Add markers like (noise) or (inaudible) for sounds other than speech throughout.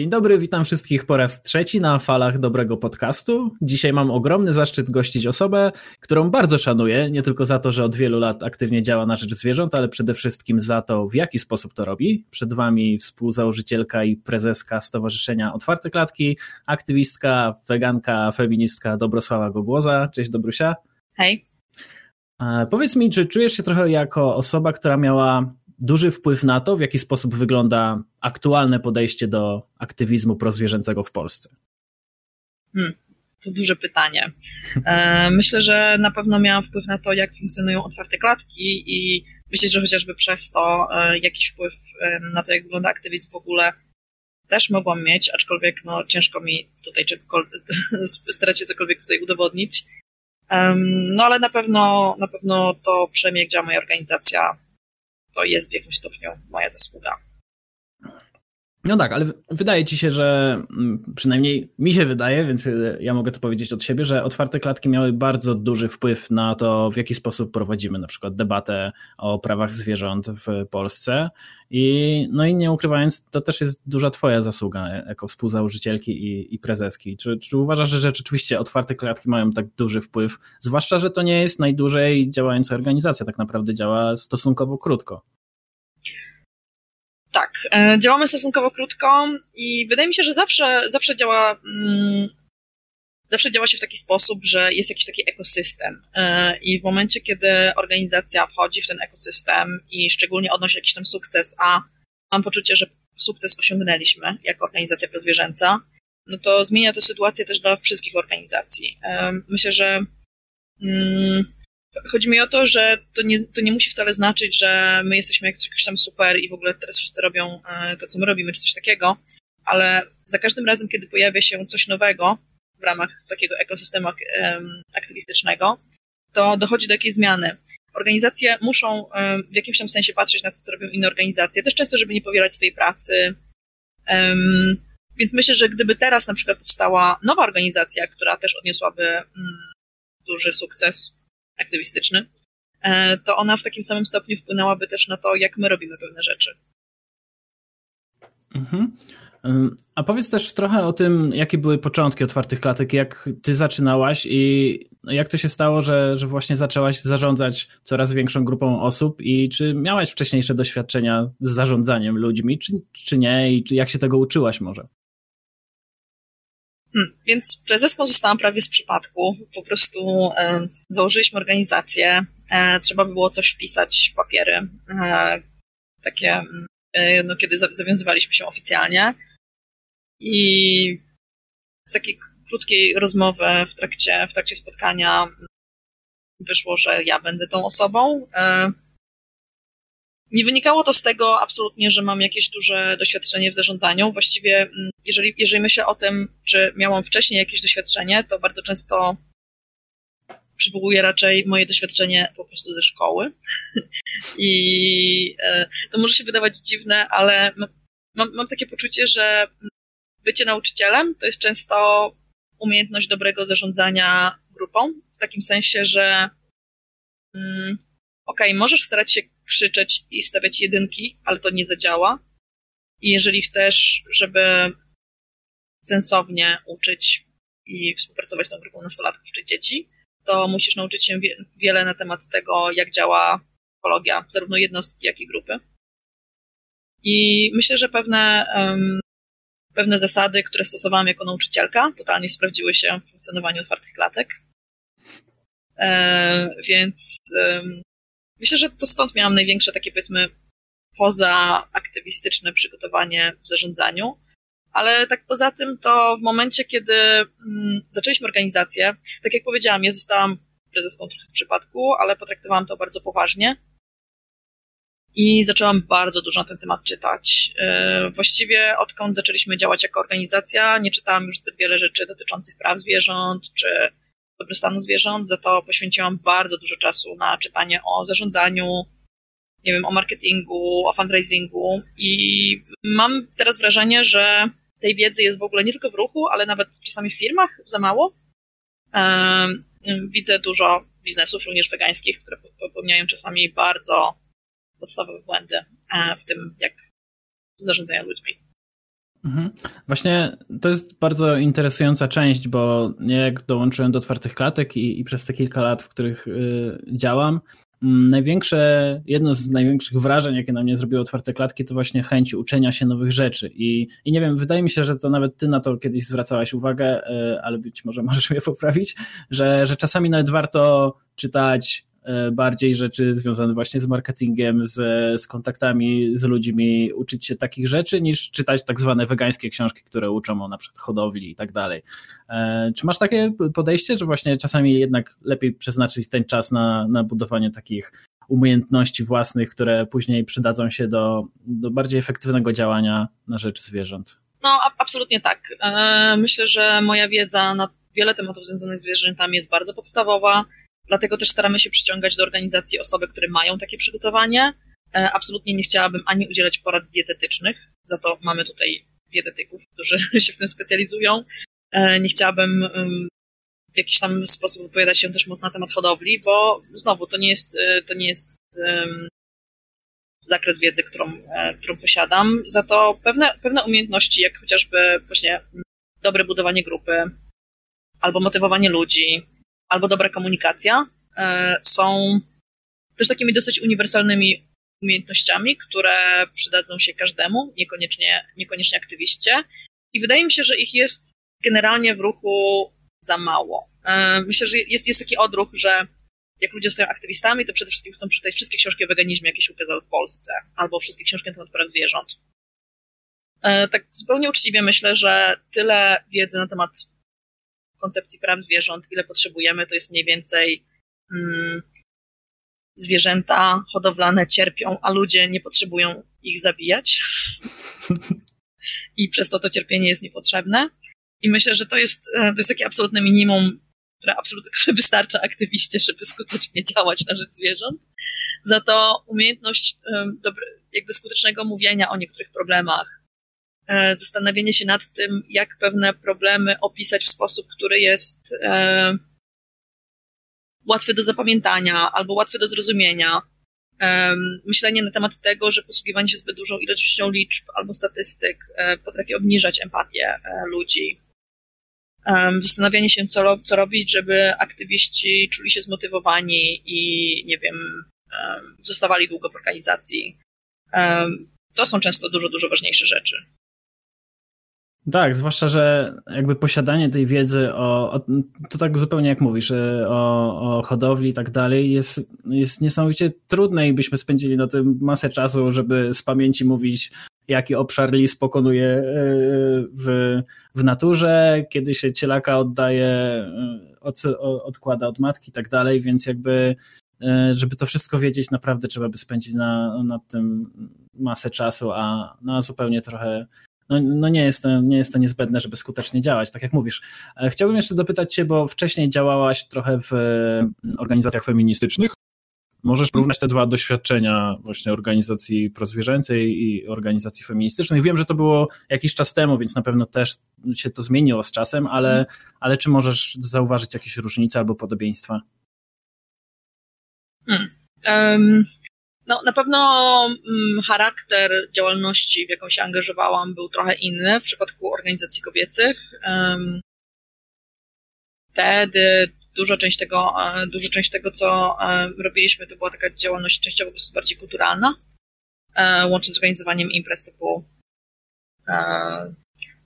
Dzień dobry, witam wszystkich po raz trzeci na falach dobrego podcastu. Dzisiaj mam ogromny zaszczyt gościć osobę, którą bardzo szanuję, nie tylko za to, że od wielu lat aktywnie działa na rzecz zwierząt, ale przede wszystkim za to, w jaki sposób to robi. Przed Wami współzałożycielka i prezeska Stowarzyszenia Otwarte Klatki, aktywistka, weganka, feministka Dobrosława Gogłoza. Cześć Dobrusia. Hej. Powiedz mi, czy czujesz się trochę jako osoba, która miała duży wpływ na to, w jaki sposób wygląda aktualne podejście do aktywizmu prozwierzęcego w Polsce? Hmm, to duże pytanie. E, myślę, że na pewno miałam wpływ na to, jak funkcjonują otwarte klatki i myślę, że chociażby przez to e, jakiś wpływ na to, jak wygląda aktywizm w ogóle też mogłam mieć, aczkolwiek no, ciężko mi tutaj (laughs) starać się cokolwiek tutaj udowodnić. No ale na pewno, na pewno to przynajmniej jak działa moja organizacja, to jest w jakimś stopniu moja zasługa. No tak, ale wydaje ci się, że mm, przynajmniej mi się wydaje, więc y, ja mogę to powiedzieć od siebie, że otwarte klatki miały bardzo duży wpływ na to, w jaki sposób prowadzimy na przykład debatę o prawach zwierząt w Polsce. I, no i nie ukrywając, to też jest duża twoja zasługa jako współzałożycielki i, i prezeski. Czy, czy uważasz, że rzeczywiście otwarte klatki mają tak duży wpływ? Zwłaszcza, że to nie jest najdłużej działająca organizacja, tak naprawdę działa stosunkowo krótko. Tak, e, działamy stosunkowo krótko i wydaje mi się, że zawsze, zawsze działa. Mm, zawsze działa się w taki sposób, że jest jakiś taki ekosystem. E, I w momencie, kiedy organizacja wchodzi w ten ekosystem i szczególnie odnosi jakiś tam sukces, a mam poczucie, że sukces osiągnęliśmy jako organizacja prozwierzęca, no to zmienia to sytuację też dla wszystkich organizacji. E, myślę, że mm, Chodzi mi o to, że to nie, to nie musi wcale znaczyć, że my jesteśmy jakoś tam super i w ogóle teraz wszyscy robią e, to, co my robimy, czy coś takiego, ale za każdym razem, kiedy pojawia się coś nowego w ramach takiego ekosystemu aktywistycznego, to dochodzi do jakiejś zmiany. Organizacje muszą w jakimś tam sensie patrzeć na to, co robią inne organizacje, też często, żeby nie powielać swojej pracy. Więc myślę, że gdyby teraz na przykład powstała nowa organizacja, która też odniosłaby mm, duży sukces, aktywistyczny, e, to ona w takim samym stopniu wpłynęłaby też na to, jak my robimy pewne rzeczy. Mhm. A powiedz też trochę o tym, jakie były początki otwartych klatek, jak ty zaczynałaś i jak to się stało, że, że właśnie zaczęłaś zarządzać coraz większą grupą osób i czy miałaś wcześniejsze doświadczenia z zarządzaniem ludźmi, czy, czy nie i czy jak się tego uczyłaś może? Hmm, więc prezeską zostałam prawie z przypadku. Po prostu e, założyliśmy organizację. E, trzeba by było coś wpisać w papiery. E, takie, e, no, kiedy zawiązywaliśmy się oficjalnie. I z takiej krótkiej rozmowy w trakcie, w trakcie spotkania wyszło, że ja będę tą osobą. Nie wynikało to z tego absolutnie, że mam jakieś duże doświadczenie w zarządzaniu. Właściwie, mm, jeżeli, jeżeli myślę o tym, czy miałam wcześniej jakieś doświadczenie, to bardzo często przywołuję raczej moje doświadczenie po prostu ze szkoły. (laughs) I e, to może się wydawać dziwne, ale mam, mam takie poczucie, że bycie nauczycielem to jest często umiejętność dobrego zarządzania grupą, w takim sensie, że mm, okej, okay, możesz starać się krzyczeć i stawiać jedynki, ale to nie zadziała. I jeżeli chcesz, żeby sensownie uczyć i współpracować z tą grupą nastolatków czy dzieci, to musisz nauczyć się wiele na temat tego, jak działa psychologia zarówno jednostki, jak i grupy. I myślę, że pewne, um, pewne zasady, które stosowałam jako nauczycielka, totalnie sprawdziły się w funkcjonowaniu otwartych klatek. E, więc Myślę, że to stąd miałam największe takie, powiedzmy, poza aktywistyczne przygotowanie w zarządzaniu. Ale tak poza tym, to w momencie, kiedy mm, zaczęliśmy organizację, tak jak powiedziałam, ja zostałam prezeską trochę z przypadku, ale potraktowałam to bardzo poważnie. I zaczęłam bardzo dużo na ten temat czytać. Yy, właściwie odkąd zaczęliśmy działać jako organizacja, nie czytałam już zbyt wiele rzeczy dotyczących praw zwierząt, czy dobrostanu zwierząt, za to poświęciłam bardzo dużo czasu na czytanie o zarządzaniu, nie wiem, o marketingu, o fundraisingu i mam teraz wrażenie, że tej wiedzy jest w ogóle nie tylko w ruchu, ale nawet czasami w firmach za mało. Widzę dużo biznesów, również wegańskich, które popełniają czasami bardzo podstawowe błędy e, w tym, jak zarządzają ludźmi. Mhm. Właśnie to jest bardzo interesująca część, bo jak dołączyłem do otwartych klatek i, i przez te kilka lat, w których y, działam, mm, największe, jedno z największych wrażeń, jakie na mnie zrobiły otwarte klatki, to właśnie chęć uczenia się nowych rzeczy. I, I nie wiem, wydaje mi się, że to nawet ty na to kiedyś zwracałaś uwagę, y, ale być może możesz mnie poprawić, że, że czasami nawet warto czytać bardziej rzeczy związane właśnie z marketingiem, z, z kontaktami z ludźmi, uczyć się takich rzeczy, niż czytać tak zwane wegańskie książki, które uczą o na przykład hodowli i tak dalej. E, czy masz takie podejście, że właśnie czasami jednak lepiej przeznaczyć ten czas na, na budowanie takich umiejętności własnych, które później przydadzą się do, do bardziej efektywnego działania na rzecz zwierząt? No, absolutnie tak. E, myślę, że moja wiedza na wiele tematów związanych z zwierzętami jest bardzo podstawowa Dlatego też staramy się przyciągać do organizacji osoby, które mają takie przygotowanie. E, absolutnie nie chciałabym ani udzielać porad dietetycznych, za to mamy tutaj dietetyków, którzy (laughs) się w tym specjalizują. E, nie chciałabym w jakiś tam sposób wypowiadać się też mocno na temat hodowli, bo znowu to nie jest, e, to nie jest zakres wiedzy, którą, którą posiadam. Za to pewne, pewne umiejętności, jak chociażby właśnie dobre budowanie grupy albo motywowanie ludzi, albo dobra komunikacja e, są też takimi dosyć uniwersalnymi umiejętnościami, które przydadzą się każdemu, niekoniecznie, niekoniecznie aktywiście. I wydaje mi się, że ich jest generalnie w ruchu za mało. E, myślę, że jest, jest taki odruch, że jak ludzie zostają aktywistami, to przede wszystkim chcą przeczytać wszystkie książki o weganizmie, jakie się ukazały w Polsce, albo wszystkie książki na temat praw zwierząt. E, tak zupełnie uczciwie myślę, że tyle wiedzy na temat koncepcji praw zwierząt, ile potrzebujemy, to jest mniej więcej mm, zwierzęta hodowlane cierpią, a ludzie nie potrzebują ich zabijać. I przez to to cierpienie jest niepotrzebne. I myślę, że to jest, e, to jest takie absolutne minimum, które absolutnie (laughs) które wystarcza aktywiście, żeby skutecznie działać na rzecz zwierząt. Za to umiejętność jakby skutecznego mówienia o niektórych problemach, E, zastanowienie się nad tym, jak pewne problemy opisać w sposób, który jest e, łatwy do zapamiętania albo łatwy do zrozumienia. E, myślenie na temat tego, że posługiwanie się zbyt dużą ilością liczb albo statystyk potrafi obniżać empatię ludzi. Zastanawianie się, co, co robić, żeby aktywiści czuli się zmotywowani i, nie wiem, zostawali długo w organizacji. To są często dużo, dużo ważniejsze rzeczy. Tak, zwłaszcza, że jakby posiadanie tej wiedzy o, o to tak zupełnie jak mówisz, e, o, o hodowli i tak dalej jest, jest niesamowicie trudne i byśmy spędzili na tym masę czasu, żeby z pamięci mówić, jaki obszar lis pokonuje e, w, w naturze, kiedy się cielaka oddaje, e, od, odkłada od matki i tak dalej, więc jakby żeby to wszystko wiedzieć, naprawdę trzeba by spędzić na, na tym masę czasu, a na zupełnie trochę no, no nie, jest to, nie jest to niezbędne, żeby skutecznie działać, tak jak mówisz. E, chciałbym jeszcze dopytać Cię, bo wcześniej działałaś trochę w mm, organizacjach feministycznych. Możesz porównać te dwa doświadczenia właśnie organizacji prozwierzęcej i organizacji feministycznej. Wiem, że to było jakiś czas temu, więc na pewno też się to zmieniło z czasem, ale, ale czy możesz zauważyć jakieś różnice albo podobieństwa? Hmm. Um, no, na pewno mm, charakter działalności, w jaką się angażowałam, był trochę inny w przypadku organizacji kobiecych. Um, wtedy duża część tego, e, duża część tego, co e, robiliśmy, to była taka działalność częściowo po prostu bardziej kulturalna, e, łącznie z organizowaniem imprez typu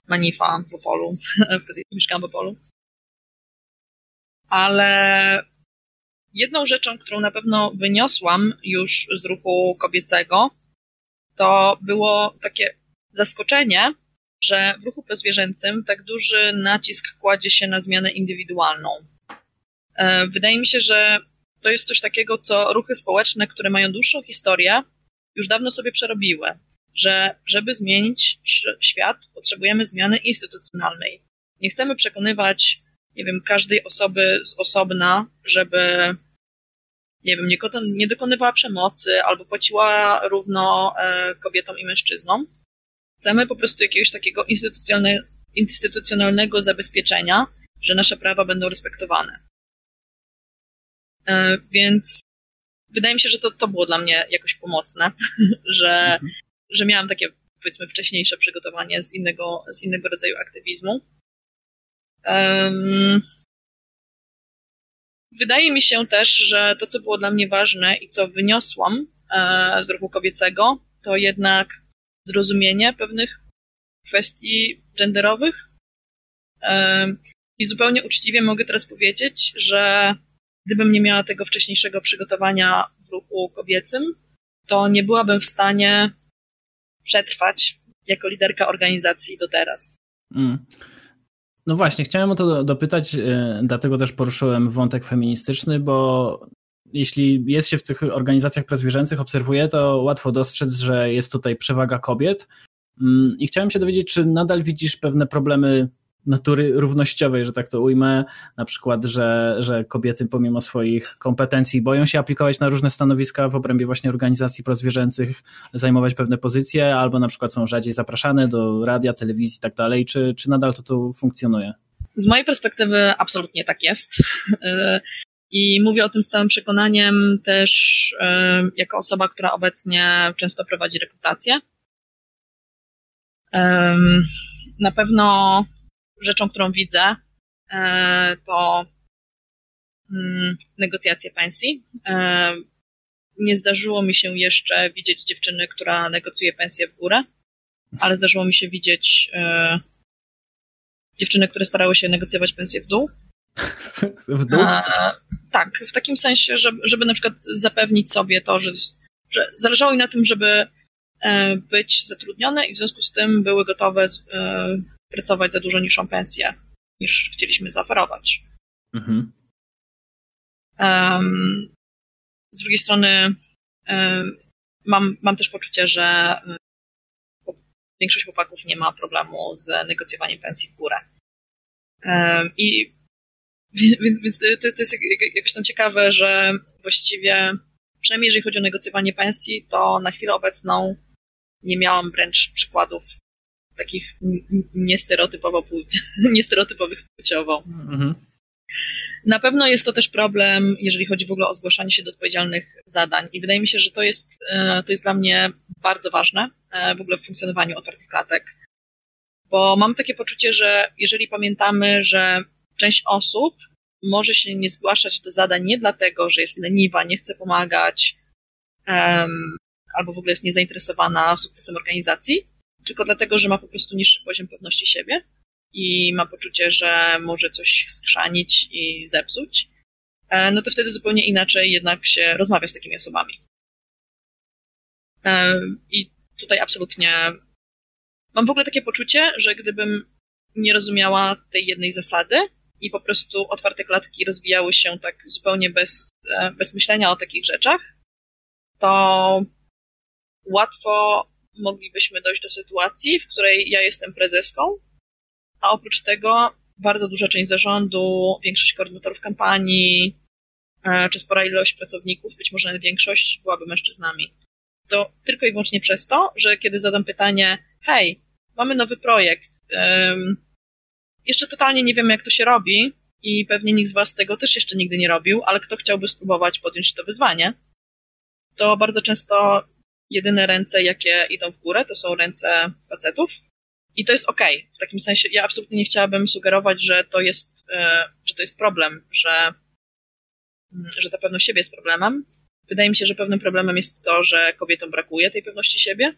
Manifa w Opolu, (laughs) wtedy mieszkałam w Opolu. Ale Jedną rzeczą, którą na pewno wyniosłam już z ruchu kobiecego, to było takie zaskoczenie, że w ruchu pozwierzęcym tak duży nacisk kładzie się na zmianę indywidualną. E, wydaje mi się, że to jest coś takiego, co ruchy społeczne, które mają dłuższą historię, już dawno sobie przerobiły, że żeby zmienić świat, potrzebujemy zmiany instytucjonalnej. Nie chcemy przekonywać, nie wiem, każdej osoby z osobna, żeby nie wiem, nie, nie dokonywała przemocy albo płaciła równo e, kobietom i mężczyznom. Chcemy po prostu jakiegoś takiego instytucjonalnego zabezpieczenia, że nasze prawa będą respektowane. E, więc wydaje mi się, że to, to było dla mnie jakoś pomocne, (laughs) że, że miałam takie powiedzmy wcześniejsze przygotowanie z innego, z innego rodzaju aktywizmu. Um, wydaje mi się też, że to, co było dla mnie ważne i co wyniosłam e, z ruchu kobiecego, to jednak zrozumienie pewnych kwestii genderowych. E, I zupełnie uczciwie mogę teraz powiedzieć, że gdybym nie miała tego wcześniejszego przygotowania w ruchu kobiecym, to nie byłabym w stanie przetrwać jako liderka organizacji do teraz. Mm. No właśnie, chciałem o to dopytać, e, dlatego też poruszyłem wątek feministyczny, bo jeśli jest się w tych organizacjach prozwierzęcych, obserwuje, to łatwo dostrzec, że jest tutaj przewaga kobiet. Mm, I chciałem się dowiedzieć, czy nadal widzisz pewne problemy natury równościowej, że tak to ujmę, na przykład, że, że kobiety pomimo swoich kompetencji boją się aplikować na różne stanowiska w obrębie właśnie organizacji prozwierzęcych, zajmować pewne pozycje, albo na przykład są rzadziej zapraszane do radia, telewizji i tak dalej, czy, czy nadal to tu funkcjonuje? Z mojej perspektywy absolutnie tak jest. (laughs) I mówię o tym z całym przekonaniem też jako osoba, która obecnie często prowadzi rekrutację. Na pewno rzeczą, którą widzę, e, to mm, negocjacje pensji. E, nie zdarzyło mi się jeszcze widzieć dziewczyny, która negocjuje pensję w górę, ale zdarzyło mi się widzieć e, dziewczyny, które starały się negocjować pensję w dół. (laughs) W dół? A, tak, w takim sensie, żeby, żeby na przykład zapewnić sobie to, że, że zależało im na tym, żeby być zatrudnione i w związku z tym były gotowe pracować za dużo niższą pensję, niż chcieliśmy zaoferować. Mhm. Um, z drugiej strony um, mam, mam też poczucie, że um, większość chłopaków nie ma problemu z negocjowaniem pensji w górę. I więc, więc to, to jest jakoś tam ciekawe, że właściwie, przynajmniej jeżeli chodzi o negocjowanie pensji, to na chwilę obecną nie miałam wręcz przykładów takich niestereotypowo płci, (laughs) niestereotypowych płciowo. Mhm. Na pewno jest to też problem, jeżeli chodzi w ogóle o zgłaszanie się do odpowiedzialnych zadań i wydaje mi się, że to jest, e, to jest dla mnie bardzo ważne e, w ogóle w funkcjonowaniu otwartych klatek, bo mam takie poczucie, że jeżeli pamiętamy, że część osób może się nie zgłaszać do zadań nie dlatego, że jest leniwa, nie chce pomagać, um, albo w ogóle jest niezainteresowana sukcesem organizacji, tylko dlatego, że ma po prostu niższy poziom pewności siebie i ma poczucie, że może coś skrzanić i zepsuć, e, no to wtedy zupełnie inaczej jednak się rozmawia z takimi osobami. E, I tutaj absolutnie mam w ogóle takie poczucie, że gdybym nie rozumiała tej jednej zasady i po prostu otwarte klatki rozwijały się tak zupełnie bez, e, bez myślenia o takich rzeczach, to łatwo moglibyśmy dojść do sytuacji, w której ja jestem prezeską, a oprócz tego bardzo duża część zarządu, większość koordynatorów kampanii, e, czy spora ilość pracowników, być może nawet większość, byłaby mężczyznami. To tylko i wyłącznie przez to, że kiedy zadam pytanie, hej, mamy nowy projekt, jeszcze totalnie nie wiemy, jak to się robi i pewnie nikt z Was tego też jeszcze nigdy nie robił, ale kto chciałby spróbować podjąć to wyzwanie, to bardzo często jedyne ręce, jakie idą w górę, to są ręce facetów. I to jest okej. Okay. W takim sensie ja absolutnie nie chciałabym sugerować, że to jest, e, że to jest problem, że, mm, że ta pewność siebie jest problemem. Wydaje mi się, że pewnym problemem jest to, że kobietom brakuje tej pewności siebie.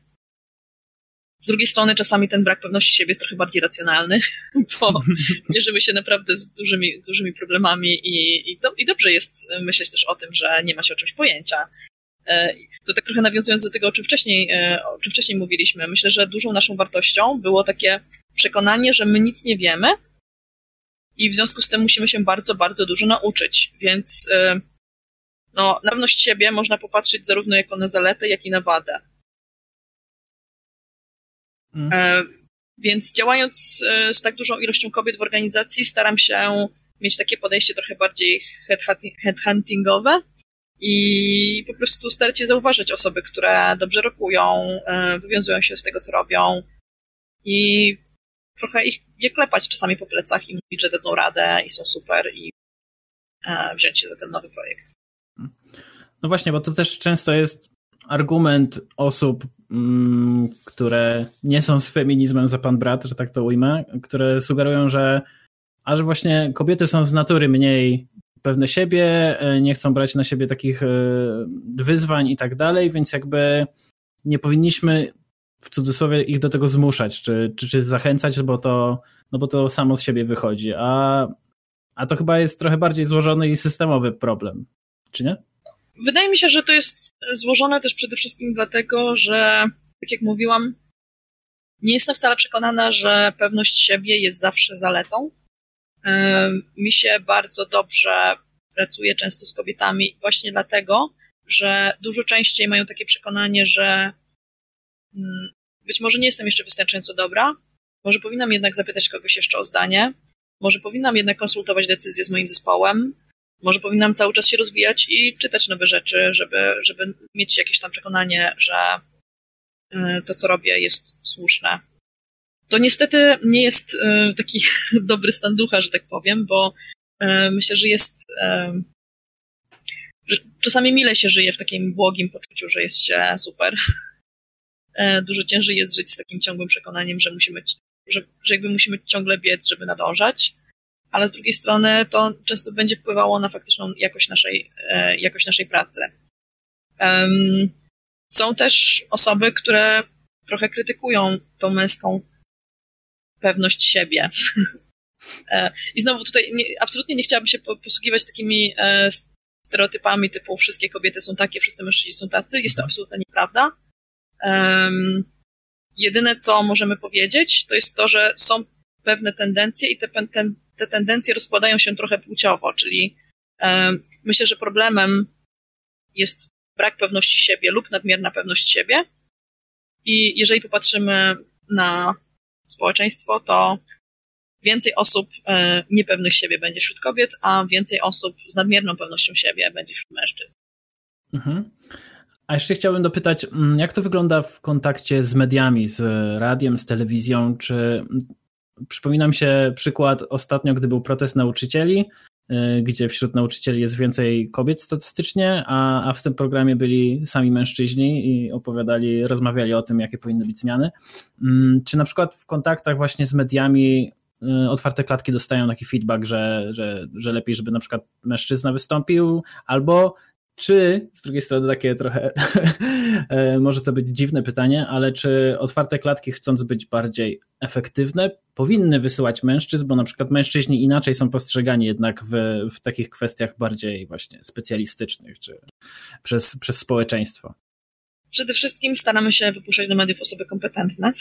Z drugiej strony czasami ten brak pewności siebie jest trochę bardziej racjonalny, (laughs) bo (laughs) mierzymy się naprawdę z dużymi, dużymi problemami i, i, do, i dobrze jest myśleć też o tym, że nie ma się o czymś pojęcia to tak trochę nawiązując do tego, o czym wcześniej, e, o czym wcześniej mówiliśmy, myślę, że dużą naszą wartością było takie przekonanie, że my nic nie wiemy i w związku z tym musimy się bardzo, bardzo dużo nauczyć, więc e, no, na pewność siebie można popatrzeć zarówno jako na zaletę, jak i na wadę. Hmm. Więc działając z tak dużą ilością kobiet w organizacji, staram się mieć takie podejście trochę bardziej headhuntingowe, i po prostu starać się zauważyć osoby, które dobrze rokują, e, wywiązują się z tego, co robią i trochę ich je klepać czasami po plecach i mówić, że dadzą radę i są super i e, wziąć się za ten nowy projekt. No właśnie, bo to też często jest argument osób, mm, które nie są z feminizmem za pan brat, że tak to ujmę, które sugerują, że aż właśnie kobiety są z natury mniej pewne siebie, e, nie chcą brać na siebie takich e, wyzwań i tak dalej, więc jakby nie powinniśmy w cudzysłowie ich do tego zmuszać, czy, czy, czy zachęcać, bo to, no bo to samo z siebie wychodzi. A, a to chyba jest trochę bardziej złożony i systemowy problem, czy nie? Wydaje mi się, że to jest złożone też przede wszystkim dlatego, że, tak jak mówiłam, nie jestem wcale przekonana, że pewność siebie jest zawsze zaletą. Mi się bardzo dobrze pracuje często z kobietami właśnie dlatego, że dużo częściej mają takie przekonanie, że mm, być może nie jestem jeszcze wystarczająco dobra, może powinnam jednak zapytać kogoś jeszcze o zdanie, może powinnam jednak konsultować decyzje z moim zespołem, może powinnam cały czas się rozwijać i czytać nowe rzeczy, żeby, żeby mieć jakieś tam przekonanie, że y, to, co robię, jest słuszne. To niestety nie jest y, taki (laughs) dobry stan ducha, że tak powiem, bo y, myślę, że jest. Że czasami mile się żyje w takim błogim poczuciu, że jest się super. Dużo ciężej jest żyć z takim ciągłym przekonaniem, że musimy, że, że jakby musimy ciągle biec, żeby nadążać ale z drugiej strony to często będzie wpływało na faktyczną jakość naszej, e, jakość naszej pracy. Są też osoby, które trochę krytykują tą męską pewność siebie. (laughs) E, I znowu tutaj nie, absolutnie nie chciałabym się posługiwać takimi e, stereotypami typu wszystkie kobiety są takie, wszyscy mężczyźni są tacy. Jest to absolutnie nieprawda. Um, jedyne, co możemy powiedzieć, to jest to, że są pewne tendencje i te, ten, te tendencje rozkładają się trochę płciowo, czyli e, myślę, że problemem jest brak pewności siebie lub nadmierna pewność siebie. I jeżeli popatrzymy na społeczeństwo, to więcej osób e, niepewnych siebie będzie wśród kobiet, a więcej osób z nadmierną pewnością siebie będzie wśród mężczyzn. Mhm. A jeszcze chciałbym dopytać, mm, jak to wygląda w kontakcie z mediami, z radiem, z telewizją? Czy Przypominam się przykład ostatnio, gdy był protest nauczycieli, gdzie wśród nauczycieli jest więcej kobiet statystycznie, a, a w tym programie byli sami mężczyźni i opowiadali, rozmawiali o tym, jakie powinny być zmiany. Mm, czy na przykład w kontaktach właśnie z mediami y, otwarte klatki dostają taki feedback, że, że, że lepiej, żeby na przykład mężczyzna wystąpił, albo czy, z drugiej strony takie trochę, (laughs) e, może to być dziwne pytanie, ale czy otwarte klatki, chcąc być bardziej efektywne, powinny wysyłać mężczyzn, bo na przykład mężczyźni inaczej są postrzegani jednak w, w takich kwestiach bardziej właśnie specjalistycznych, czy przez, przez społeczeństwo? Przede wszystkim staramy się wypuszczać do mediów osoby kompetentne,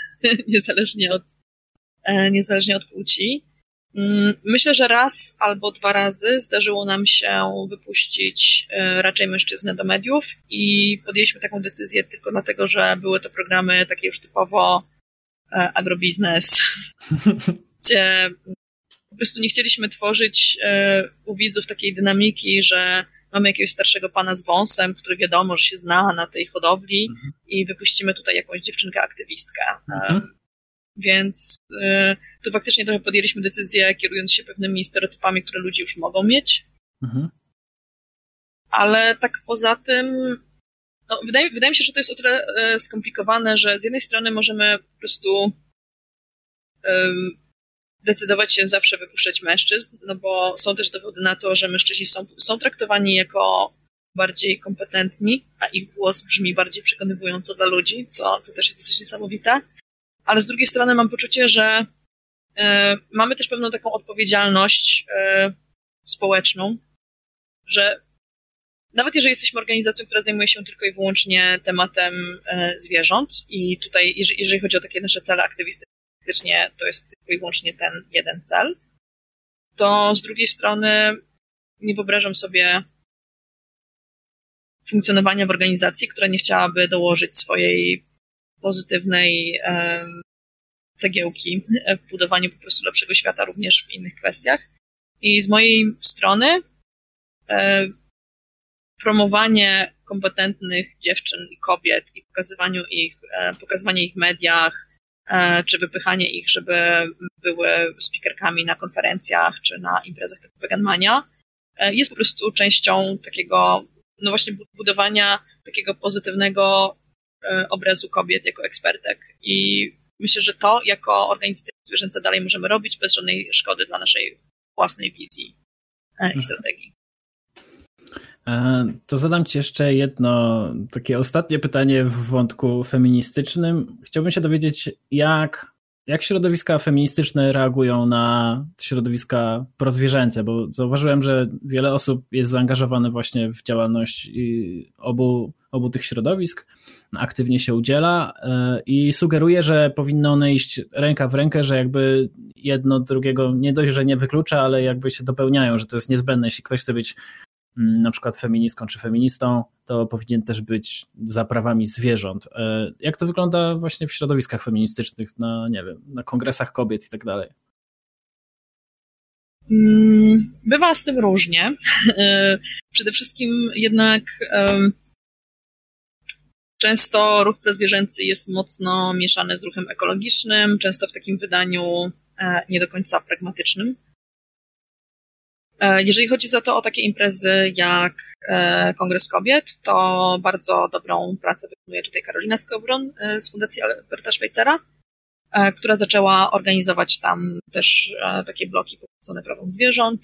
(laughs) niezależnie od, e, niezależnie od płci. Mm, myślę, że raz albo dwa razy zdarzyło nam się wypuścić e, raczej mężczyznę do mediów i podjęliśmy taką decyzję tylko dlatego, że były to programy takie już typowo e, agrobiznes, (laughs) gdzie po prostu nie chcieliśmy tworzyć e, u widzów takiej dynamiki, że mamy jakiegoś starszego pana z wąsem, który wiadomo, że się zna na tej hodowli mhm. i wypuścimy tutaj jakąś dziewczynkę aktywistkę. Mhm. Więc to faktycznie trochę podjęliśmy decyzję, kierując się pewnymi stereotypami, które ludzie już mogą mieć. Mhm. Ale tak poza tym, no, wydaje, wydaje mi się, że to jest o tyle y, skomplikowane, że z jednej strony możemy po prostu y, decydować się zawsze wypuszczać mężczyzn, no bo są też dowody na to, że mężczyźni są, są traktowani jako bardziej kompetentni, a ich głos brzmi bardziej przekonywująco dla ludzi, co, co też jest dosyć niesamowite ale z drugiej strony mam poczucie, że e, mamy też pewną taką odpowiedzialność e, społeczną, że nawet jeżeli jesteśmy organizacją, która zajmuje się tylko i wyłącznie tematem e, zwierząt i tutaj, jeżeli, jeżeli chodzi o takie nasze cele aktywistyczne, to jest tylko i wyłącznie ten jeden cel, to z drugiej strony nie wyobrażam sobie funkcjonowania w organizacji, która nie chciałaby dołożyć swojej pozytywnej cegiełki w budowaniu po prostu lepszego świata również w innych kwestiach. I z mojej strony e, promowanie kompetentnych dziewczyn i kobiet i pokazywaniu ich, e, pokazywanie ich w mediach, e, czy wypychanie ich, żeby były speakerkami na konferencjach, czy na imprezach typu Veganmania, jest po prostu częścią takiego no właśnie budowania takiego pozytywnego obrazu kobiet jako ekspertek. I myślę, że to jako organizacja zwierzęca dalej możemy robić bez żadnej szkody dla naszej własnej wizji i mhm. strategii. To zadam Ci jeszcze jedno takie ostatnie pytanie w wątku feministycznym. Chciałbym się dowiedzieć, jak jak środowiska feministyczne reagują na środowiska prozwierzęce? Bo zauważyłem, że wiele osób jest zaangażowane właśnie w działalność obu, obu tych środowisk, aktywnie się udziela e, i sugeruje, że powinno one iść ręka w rękę, że jakby jedno drugiego nie dość, że nie wyklucza, ale jakby się dopełniają, że to jest niezbędne. Jeśli ktoś chce być Mm, na przykład feministką czy feministą, to powinien też być za prawami zwierząt. E, jak to wygląda właśnie w środowiskach feministycznych, na, nie wiem, na kongresach kobiet i tak dalej? Mm, bywa z tym różnie. E, przede wszystkim jednak często ruch prezwierzęcy jest mocno mieszany z ruchem ekologicznym, często w takim wydaniu e, nie do końca pragmatycznym. E, jeżeli chodzi za to o takie imprezy jak e, Kongres Kobiet, to bardzo dobrą pracę wykonuje tutaj Karolina Skobron e, z Fundacji Alberta Szwajcara, która zaczęła organizować tam też takie bloki poświęcone prawom zwierząt.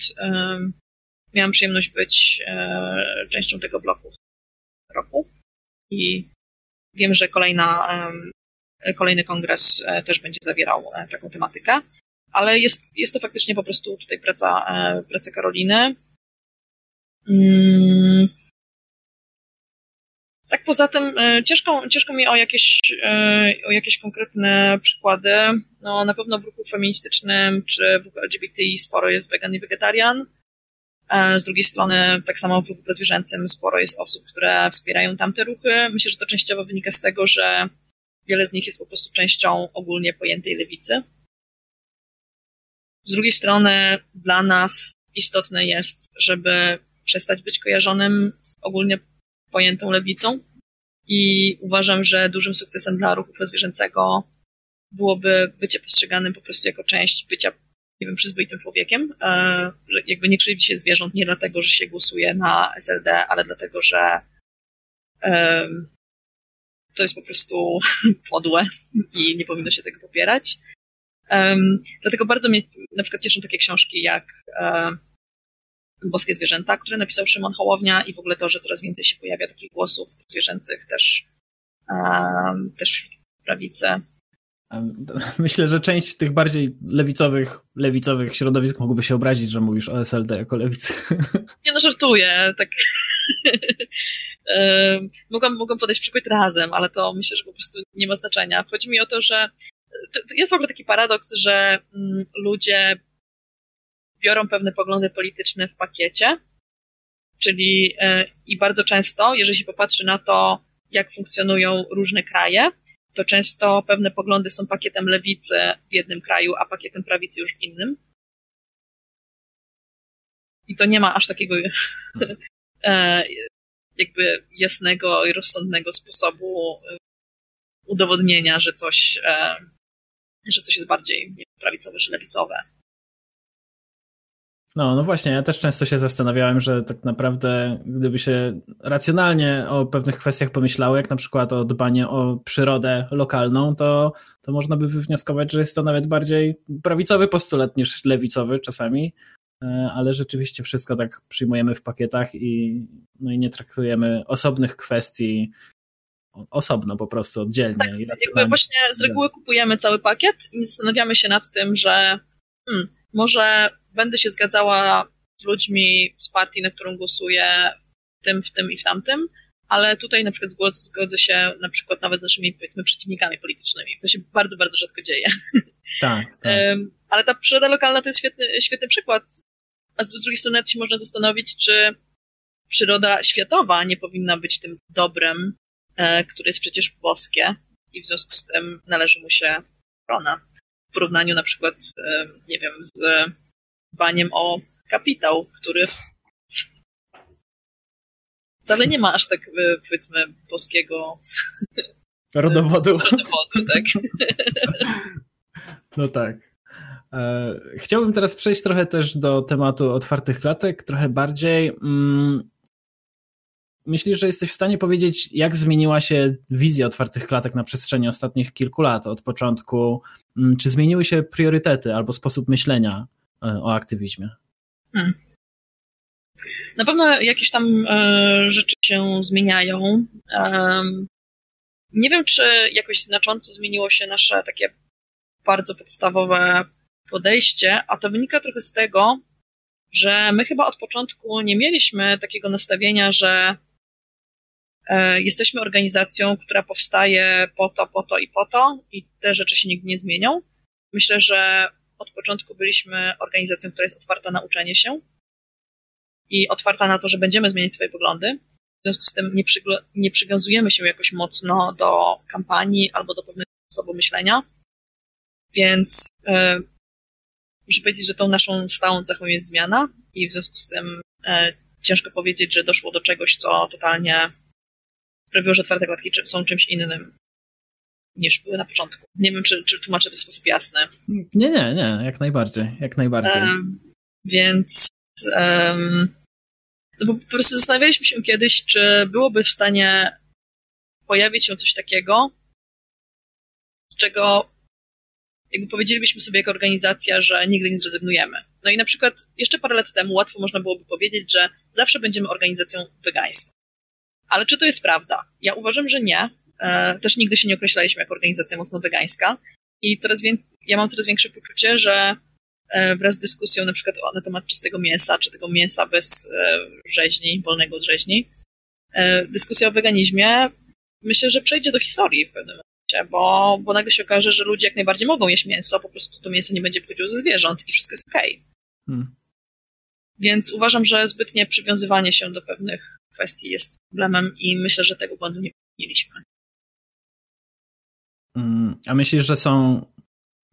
Miałam przyjemność być częścią tego bloku w roku i wiem, że kolejna, kolejny kongres też będzie zawierał taką tematykę ale jest, jest to faktycznie po prostu tutaj praca, e, praca Karoliny. Mm. Tak poza tym e, ciężko, ciężko mi o jakieś, e, o jakieś konkretne przykłady. No, na pewno w ruchu feministycznym czy w ruchu LGBTI sporo jest wegan i wegetarian. Z drugiej strony, tak samo w ruchu bezwierzęcym sporo jest osób, które wspierają tamte ruchy. Myślę, że to częściowo wynika z tego, że wiele z nich jest po prostu częścią ogólnie pojętej lewicy. Z drugiej strony dla nas istotne jest, żeby przestać być kojarzonym z ogólnie pojętą lewicą i uważam, że dużym sukcesem dla ruchu prozwierzęcego byłoby bycie postrzeganym po prostu jako część bycia, nie wiem, przyzwoitym człowiekiem, e, że jakby nie krzywdzi się zwierząt nie dlatego, że się głosuje na SLD, ale dlatego, że to jest po prostu (laughs) podłe i nie powinno się tego popierać. Um, dlatego bardzo mnie na przykład cieszą takie książki jak Boskie Zwierzęta, które napisał Szymon Hołownia i w ogóle to, że coraz więcej się pojawia takich głosów zwierzęcych też, też w prawicy. (laughs) Myślę, że część tych bardziej lewicowych, lewicowych środowisk mogłoby się obrazić, że mówisz o SLD jako lewicy. (laughs) Nie no, żartuję, tak. (laughs) mogłam, mogłam podać przykład razem, ale to myślę, że po prostu nie ma znaczenia. Chodzi mi o to, że jest w ogóle taki paradoks, że mm, ludzie biorą pewne poglądy polityczne w pakiecie, czyli e, i bardzo często, jeżeli się popatrzy na to, jak funkcjonują różne kraje, to często pewne poglądy są pakietem lewicy w jednym kraju, a pakietem prawicy już w innym. I to nie ma aż takiego (laughs) e, jakby jasnego i rozsądnego sposobu e, udowodnienia, że coś że coś jest bardziej prawicowe czy lewicowe. No, no właśnie, ja też często się zastanawiałem, że tak naprawdę gdyby się racjonalnie o pewnych kwestiach pomyślało, jak na przykład o dbanie o przyrodę lokalną, to, to można by wywnioskować, że jest to nawet bardziej prawicowy postulat niż lewicowy czasami, e, ale rzeczywiście wszystko tak przyjmujemy w pakietach i, no i nie traktujemy osobnych kwestii osobno po prostu, oddzielnie. Tak, jakby właśnie z reguły kupujemy cały pakiet i zastanawiamy się nad tym, że hmm, może będę się zgadzała z ludźmi z partii, na którą głosuję w tym, w tym i w tamtym, ale tutaj na przykład zgodzę, się na przykład nawet z naszymi powiedzmy przeciwnikami politycznymi. To się bardzo, bardzo rzadko dzieje. (laughs) Tak, tak. ale ta przyroda lokalna to jest świetny, świetny przykład. A z drugiej strony się można zastanowić, czy przyroda światowa nie powinna być tym dobrem, E, które jest przecież boskie i w związku z tym należy mu się ochrona. W porównaniu na przykład, e, nie wiem, z dbaniem o kapitał, który wcale nie ma aż tak, e, powiedzmy, boskiego (laughs) rodowodu. rodowodu tak. (laughs) No tak. Chciałbym teraz przejść trochę też do tematu otwartych klatek, trochę bardziej. Mm, myślisz, że jesteś w stanie powiedzieć, jak zmieniła się wizja otwartych klatek na przestrzeni ostatnich kilku lat od początku? Mm, czy zmieniły się priorytety albo sposób myślenia e, o aktywizmie? Hmm. Na pewno jakieś tam e, rzeczy się zmieniają. E, nie wiem, czy jakoś znacząco zmieniło się nasze takie bardzo podstawowe podejście, a to wynika trochę z tego, że my chyba od początku nie mieliśmy takiego nastawienia, że e, jesteśmy organizacją, która powstaje po to, po to i po to i te rzeczy się nigdy nie zmienią. Myślę, że od początku byliśmy organizacją, która jest otwarta na uczenie się i otwarta na to, że będziemy zmieniać swoje poglądy. W związku z tym nie, nie przywiązujemy się jakoś mocno do kampanii albo do pewnego sposobu myślenia. Więc e, muszę powiedzieć, że tą naszą stałą cechą jest zmiana i w związku z tym e, ciężko powiedzieć, że doszło do czegoś, co totalnie sprawiło, że otwarte klatki są czymś innym niż były na początku. Nie wiem, czy, czy tłumaczę to w sposób jasny. Nie, nie, nie, jak najbardziej, jak najbardziej. Um, więc um, no bo po prostu zastanawialiśmy się kiedyś, czy byłoby w stanie pojawić się coś takiego, z czego jakby powiedzielibyśmy sobie jako organizacja, że nigdy nie zrezygnujemy. No i na przykład jeszcze parę lat temu łatwo można byłoby powiedzieć, że zawsze będziemy organizacją wegańską. Ale czy to jest prawda? Ja uważam, że nie. E, też nigdy się nie określaliśmy jako organizacja mocno wegańska. I coraz więcej, ja mam coraz większe poczucie, że e, wraz z dyskusją na przykład na temat czystego mięsa, czy tego mięsa bez e, rzeźni, wolnego od rzeźni, dyskusja o weganizmie myślę, że przejdzie do historii w pewnym bo, bo nagle się okaże, że ludzie jak najbardziej mogą jeść mięso, po prostu to mięso nie będzie pochodziło ze zwierząt i wszystko jest okej. Okay. Hmm. Więc uważam, że zbytnie przywiązywanie się do pewnych kwestii jest problemem i myślę, że tego błędu nie popełniliśmy. Hmm. A myślisz, że są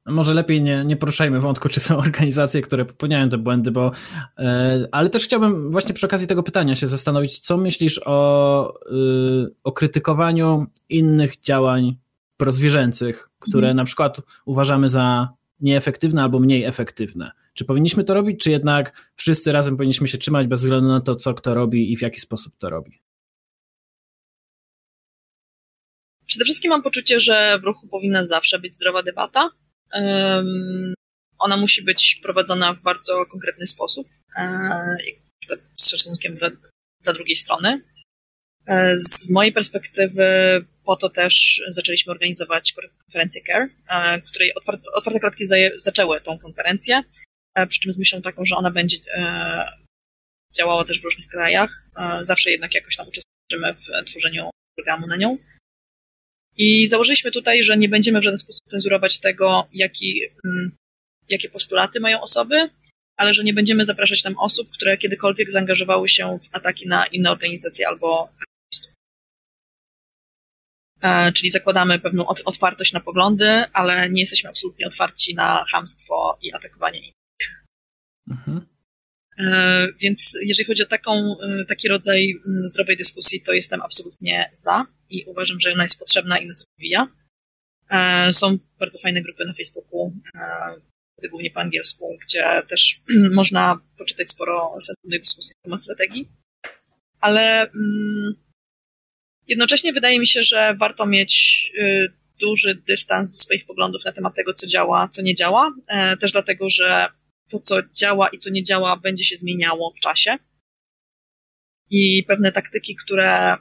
może lepiej nie, nie poruszajmy wątku, czy są (laughs) organizacje, które popełniają te błędy, bo. Yy, ale też chciałbym właśnie przy okazji tego pytania się zastanowić, co myślisz o, yy, o krytykowaniu innych działań prozwierzęcych, które mhm. na przykład uważamy za nieefektywne albo mniej efektywne. Czy powinniśmy to robić, czy jednak wszyscy razem powinniśmy się trzymać bez względu na to, co kto robi i w jaki sposób to robi? Przede wszystkim mam poczucie, że w ruchu powinna zawsze być zdrowa debata. Um, ona musi być prowadzona w bardzo konkretny sposób, um, z szacunkiem dla, dla drugiej strony. E, z mojej perspektywy po to też zaczęliśmy organizować konferencję CARE, e, której otwarte, otwarte klatki zaczęły tą konferencję, e, przy czym z myślą taką, że ona będzie działała też w różnych krajach. Zawsze jednak jakoś tam uczestniczymy w tworzeniu programu na nią. I założyliśmy tutaj, że nie będziemy w żaden sposób cenzurować tego, jaki, mm, jakie postulaty mają osoby, ale że nie będziemy zapraszać tam osób, które kiedykolwiek zaangażowały się w ataki na inne organizacje albo E, czyli zakładamy pewną otwartość na poglądy, ale nie jesteśmy absolutnie otwarci na hamstwo i atakowanie innych. Mhm. E, więc jeżeli chodzi o taką, e, taki rodzaj mm, zdrowej dyskusji, to jestem absolutnie za i uważam, że ona jest potrzebna i nas rozwija. Są bardzo fajne grupy na Facebooku, głównie po angielsku, gdzie też (clears throat) można poczytać sporo sensownej dyskusji na temat strategii. Ale mm, Jednocześnie wydaje mi się, że warto mieć duży dystans do swoich poglądów na temat tego, co działa, co nie działa. E, też dlatego, że to, co działa i co nie działa, będzie się zmieniało w czasie. I pewne taktyki, które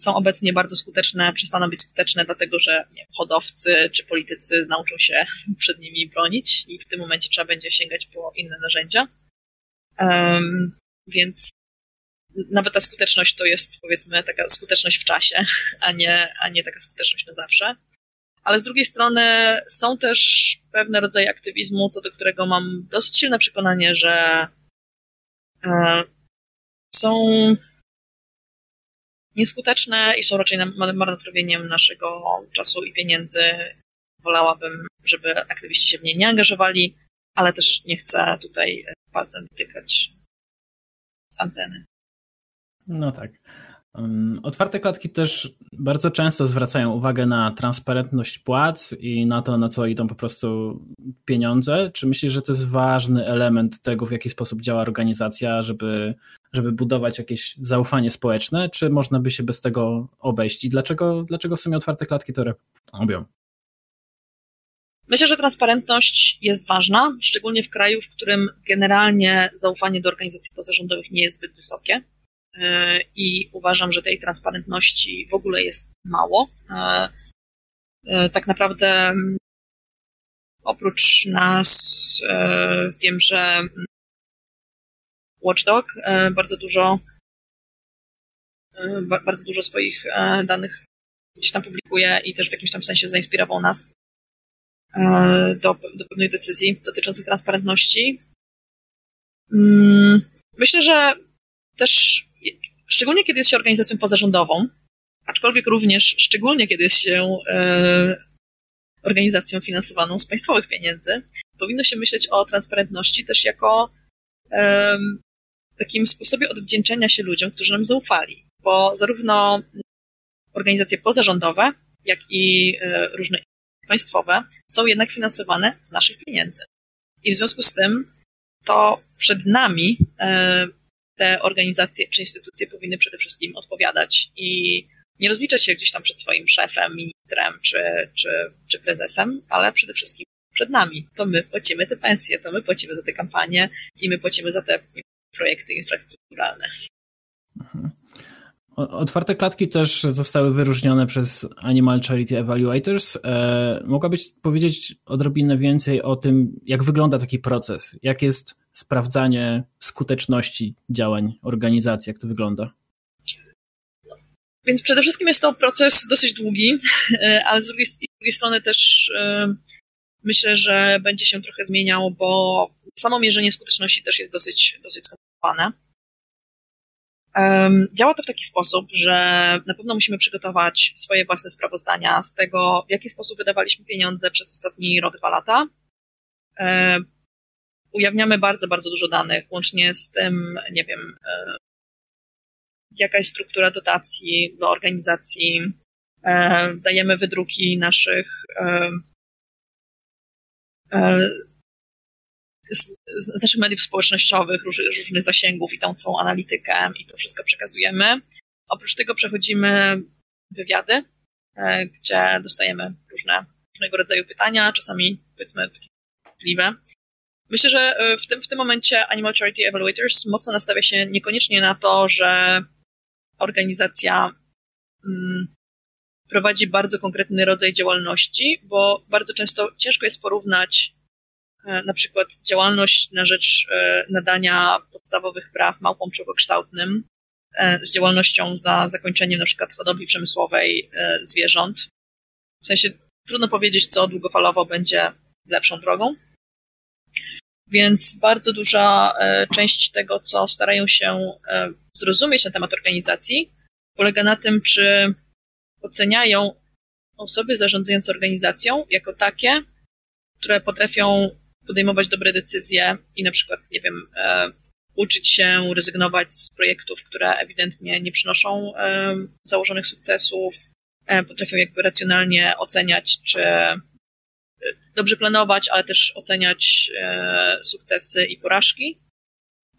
są obecnie bardzo skuteczne, przestaną być skuteczne, dlatego że nie, hodowcy czy politycy nauczą się (laughs) przed nimi bronić i w tym momencie trzeba będzie sięgać po inne narzędzia. Um, więc nawet ta skuteczność to jest powiedzmy taka skuteczność w czasie, a nie, a nie taka skuteczność na zawsze. Ale z drugiej strony są też pewne rodzaje aktywizmu, co do którego mam dosyć silne przekonanie, że e, są nieskuteczne i są raczej marnotrawieniem naszego czasu i pieniędzy. Wolałabym, żeby aktywiści się w niej nie angażowali, ale też nie chcę tutaj palcem wytykać z anteny. No tak. Otwarte klatki też bardzo często zwracają uwagę na transparentność płac i na to, na co idą po prostu pieniądze. Czy myślisz, że to jest ważny element tego, w jaki sposób działa organizacja, żeby żeby budować jakieś zaufanie społeczne, czy można by się bez tego obejść? I dlaczego, dlaczego w sumie otwarte klatki to robią? Myślę, że transparentność jest ważna, szczególnie w kraju, w którym generalnie zaufanie do organizacji pozarządowych nie jest zbyt wysokie. E, I uważam, że tej transparentności w ogóle jest mało. E, e, tak naprawdę oprócz nas wiem, że Watchdog bardzo dużo bardzo dużo swoich danych gdzieś tam publikuje i też w jakimś tam sensie zainspirował nas do, do pewnych decyzji dotyczących transparentności. Mm, myślę, że też, szczególnie kiedy jest się organizacją pozarządową, aczkolwiek również szczególnie kiedy jest się e, organizacją finansowaną z państwowych pieniędzy, powinno się myśleć o transparentności też jako e, takim sposobie odwdzięczenia się ludziom, którzy nam zaufali. Bo zarówno organizacje pozarządowe, jak i e, różne państwowe są jednak finansowane z naszych pieniędzy. I w związku z tym to przed nami e, te organizacje czy instytucje powinny przede wszystkim odpowiadać i nie rozliczać się gdzieś tam przed swoim szefem, ministrem czy, czy, czy prezesem, ale przede wszystkim przed nami. To my płacimy te pensje, to my płacimy za te kampanie i my płacimy za te projekty infrastrukturalne. Mhm. Otwarte klatki też zostały wyróżnione przez Animal Charity Evaluators. E, mogłabyś powiedzieć odrobinę więcej o tym, jak wygląda taki proces? Jak jest sprawdzanie skuteczności działań organizacji? Jak to wygląda? Więc przede wszystkim jest to proces dosyć długi, e, (laughs) ale z drugiej, z drugiej strony też e, myślę, że będzie się trochę zmieniał, bo samo mierzenie skuteczności też jest dosyć, dosyć skomplikowane. Działa to w taki sposób, że na pewno musimy przygotować swoje własne sprawozdania z tego, w jaki sposób wydawaliśmy pieniądze przez ostatni rok, dwa lata. Ujawniamy bardzo, bardzo dużo danych, łącznie z tym, nie wiem, e, jaka jest struktura dotacji do organizacji. E, dajemy wydruki naszych e, z, naszych mediów społecznościowych, różnych, różnych zasięgów i tą całą analitykę i to wszystko przekazujemy. Oprócz tego przechodzimy wywiady, e, gdzie dostajemy różne, różnego rodzaju pytania, czasami powiedzmy wstydliwe. Myślę, że e, w tym, w tym momencie Animal Charity Evaluators mocno nastawia się niekoniecznie na to, że organizacja mm, prowadzi bardzo konkretny rodzaj działalności, bo bardzo często ciężko jest porównać E, na przykład działalność na rzecz e, nadania podstawowych praw małpom przewokształtnym e, z działalnością za zakończeniem na przykład hodowli przemysłowej zwierząt. W sensie trudno powiedzieć, co długofalowo będzie lepszą drogą. Więc bardzo duża część tego, co starają się zrozumieć na temat organizacji, polega na tym, czy oceniają osoby zarządzające organizacją jako takie, które potrafią podejmować dobre decyzje i na przykład, nie wiem, e, uczyć się rezygnować z projektów, które ewidentnie nie przynoszą e, założonych sukcesów, e, potrafią jakby racjonalnie oceniać, czy e, dobrze planować, ale też oceniać e, sukcesy i porażki.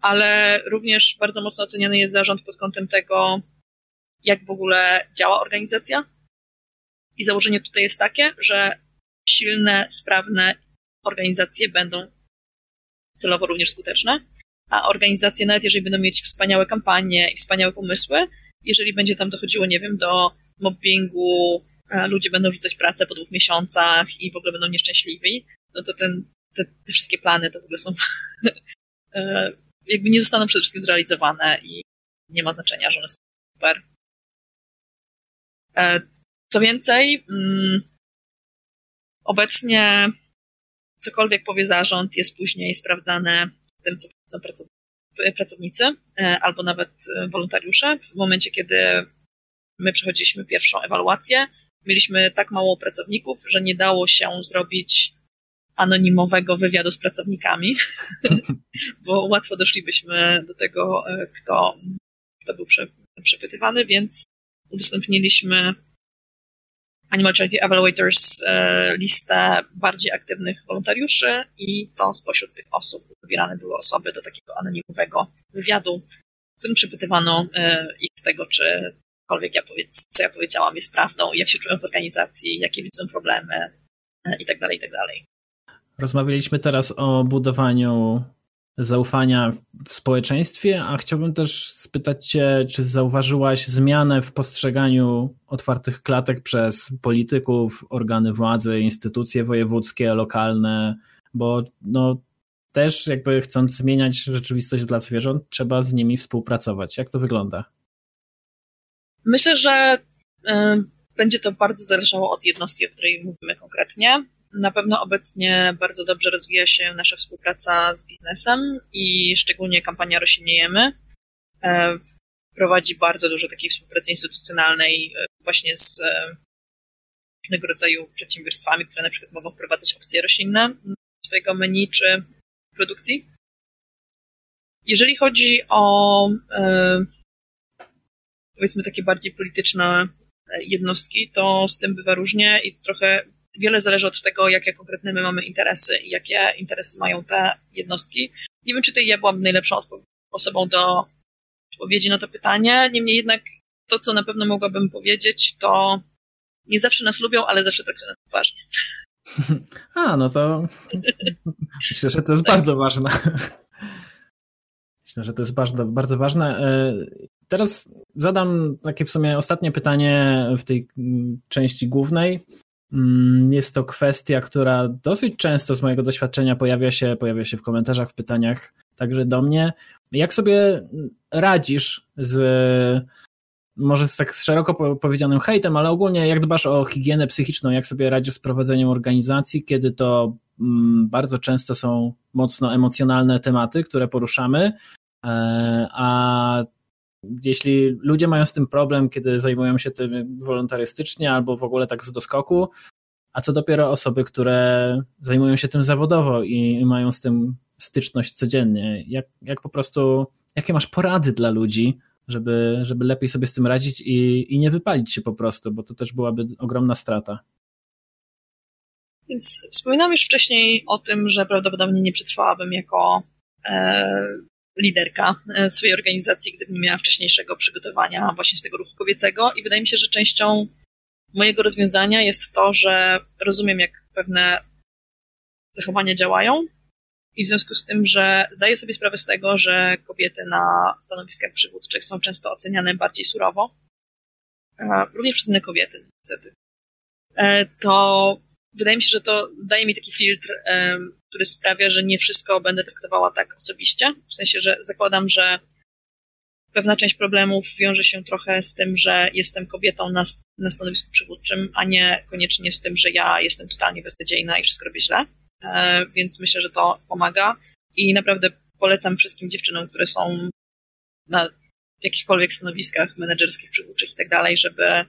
Ale również bardzo mocno oceniany jest zarząd pod kątem tego, jak w ogóle działa organizacja. I założenie tutaj jest takie, że silne, sprawne organizacje będą celowo również skuteczne, a organizacje, nawet jeżeli będą mieć wspaniałe kampanie i wspaniałe pomysły, jeżeli będzie tam dochodziło, nie wiem, do mobbingu, ludzie będą rzucać pracę po dwóch miesiącach i w ogóle będą nieszczęśliwi, no to ten, te, te wszystkie plany to w ogóle są (laughs) e, jakby nie zostaną przede wszystkim zrealizowane i nie ma znaczenia, że one są super. E, co więcej, mm, obecnie cokolwiek powie zarząd, jest później sprawdzane tym, co pracownicy e, albo nawet wolontariusze. W momencie, kiedy my przechodziliśmy pierwszą ewaluację, mieliśmy tak mało pracowników, że nie dało się zrobić anonimowego wywiadu z pracownikami, (laughs) bo łatwo doszlibyśmy do tego, e, kto, kto był przepytywany, więc udostępniliśmy Animal Charity Evaluators e, listę bardziej aktywnych wolontariuszy i to spośród tych osób wybierane były osoby do takiego anonimowego wywiadu. w którym przepytywano ich z tego, czy cokolwiek ja co ja powiedziałam jest prawdą, jak się czują w organizacji, jakie widzą problemy i tak dalej, i tak dalej. Rozmawialiśmy teraz o budowaniu zaufania w społeczeństwie, a chciałbym też spytać Cię, czy zauważyłaś zmianę w postrzeganiu otwartych klatek przez polityków, organy władzy, instytucje wojewódzkie, lokalne, bo no, też jakby chcąc zmieniać rzeczywistość dla zwierząt, trzeba z nimi współpracować. Jak to wygląda? Myślę, że y, będzie to bardzo zależało od jednostki, o której mówimy konkretnie. Na pewno obecnie bardzo dobrze rozwija się nasza współpraca z biznesem i szczególnie kampania Roślinniejemy e, prowadzi bardzo dużo takiej współpracy instytucjonalnej e, właśnie z e, różnego rodzaju przedsiębiorstwami, które na przykład mogą wprowadzać opcje roślinne swojego menu czy produkcji. Jeżeli chodzi o powiedzmy takie bardziej polityczne jednostki, to z tym bywa różnie i trochę wiele zależy od tego, jakie konkretne my mamy interesy i jakie interesy mają te jednostki. Nie wiem, czy tutaj ja byłam najlepszą osobą do odpowiedzi na to pytanie. Niemniej jednak to, co na pewno mogłabym powiedzieć, to nie zawsze nas lubią, ale zawsze traktują nas poważnie. (laughs) A, no to (laughs) myślę, że to jest bardzo ważne. (laughs) Myślę, że to jest bardzo, bardzo ważne. Teraz zadam takie w sumie ostatnie pytanie w tej mm, części głównej. Mm, jest to kwestia, która dosyć często z mojego doświadczenia pojawia się, pojawia się w komentarzach, w pytaniach także do mnie. Jak sobie radzisz z może z tak szeroko powiedzianym hejtem, ale ogólnie jak dbasz o higienę psychiczną, jak sobie radzisz z prowadzeniem organizacji, kiedy to mm, bardzo często są mocno emocjonalne tematy, które poruszamy, e, a jeśli ludzie mają z tym problem, kiedy zajmują się tym wolontarystycznie albo w ogóle tak z doskoku, a co dopiero osoby, które zajmują się tym zawodowo i mają z tym styczność codziennie. Jak, jak po prostu, jakie masz porady dla ludzi, żeby, żeby lepiej sobie z tym radzić i, i nie wypalić się po prostu, bo to też byłaby ogromna strata. Więc wspominałam już wcześniej o tym, że prawdopodobnie nie przetrwałabym jako e, liderka e, swojej organizacji, gdybym nie miała wcześniejszego przygotowania właśnie z tego ruchu kobiecego. I wydaje mi się, że częścią mojego rozwiązania jest to, że rozumiem, jak pewne zachowania działają. I w związku z tym, że zdaję sobie sprawę z tego, że kobiety na stanowiskach przywódczych są często oceniane bardziej surowo, również przez inne kobiety, niestety, e, to wydaje mi się, że to daje mi taki filtr, który sprawia, że nie wszystko będę traktowała tak osobiście. W sensie, że zakładam, że pewna część problemów wiąże się trochę z tym, że jestem kobietą na, na stanowisku przywódczym, a nie koniecznie z tym, że ja jestem totalnie beznadziejna i wszystko robię źle. E, więc myślę, że to pomaga i naprawdę polecam wszystkim dziewczynom, które są na jakichkolwiek stanowiskach menedżerskich, przywódczych i tak dalej, żeby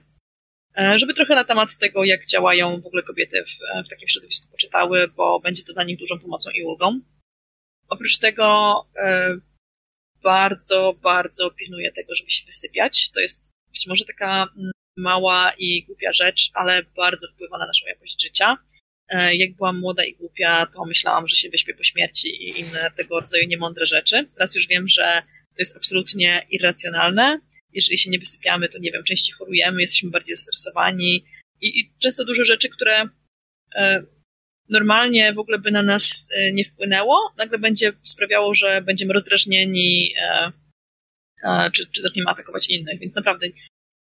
żeby trochę na temat tego, jak działają w ogóle kobiety w, w takim środowisku poczytały, bo będzie to dla nich dużą pomocą i ulgą. Oprócz tego e, bardzo, bardzo pilnuję tego, żeby się wysypiać. To jest być może taka mm, mała i głupia rzecz, ale bardzo wpływa na naszą jakość życia. E, jak byłam młoda i głupia, to myślałam, że się wyśpię po śmierci i inne tego rodzaju niemądre rzeczy. Teraz już wiem, że to jest absolutnie irracjonalne jeżeli się nie wysypiamy, to nie wiem, częściej chorujemy, jesteśmy bardziej zestresowani. I, i często dużo rzeczy, które e, normalnie w ogóle by na nas e, nie wpłynęło, nagle będzie sprawiało, że będziemy rozdrażnieni e, czy, czy zaczniemy atakować innych, więc naprawdę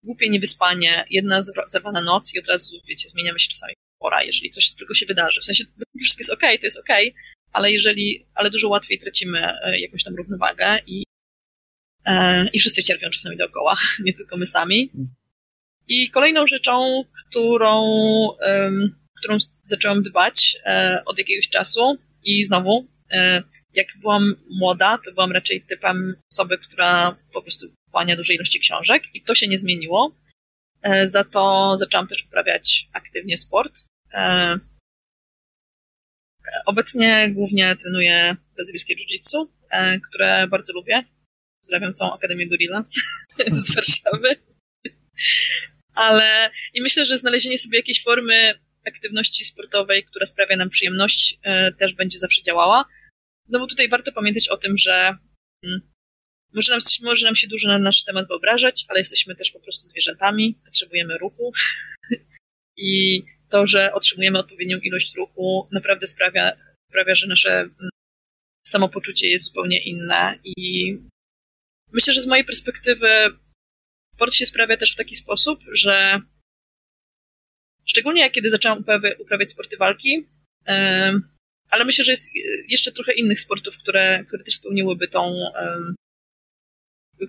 głupie niewyspanie, jedna zerwana noc i od razu, wiecie, zmieniamy się czasami pora, jeżeli coś tylko się wydarzy. W sensie wszystko jest okej, okay, to jest okej, okay, ale jeżeli, ale dużo łatwiej tracimy e, jakąś tam równowagę i I wszyscy cierpią czasami dookoła, (laughs) nie tylko my sami. I kolejną rzeczą, którą, którą zaczęłam dbać e, od jakiegoś czasu i znowu, e, jak byłam młoda, to byłam raczej typem osoby, która po prostu wchłania dużej ilości książek i to się nie zmieniło. Za to zaczęłam też uprawiać aktywnie sport. Obecnie głównie trenuję brazylijskie jiu-jitsu, które bardzo lubię. Pozdrawiam całą Akademię Gorilla (laughs) (laughs) z Warszawy. Ale i myślę, że znalezienie sobie jakiejś formy aktywności sportowej, która sprawia nam przyjemność, e, też będzie zawsze działała. Znowu tutaj warto pamiętać o tym, że mm, może nam, może nam się dużo na nasz temat wyobrażać, ale jesteśmy też po prostu zwierzętami, potrzebujemy ruchu (laughs) i to, że otrzymujemy odpowiednią ilość ruchu naprawdę sprawia, sprawia że nasze mm, samopoczucie jest zupełnie inne i myślę, że z mojej perspektywy sport się sprawia też w taki sposób, że szczególnie jak kiedy zaczęłam uprawiać, sporty walki, ale myślę, że jest jeszcze trochę innych sportów, które, które też spełniłyby tą,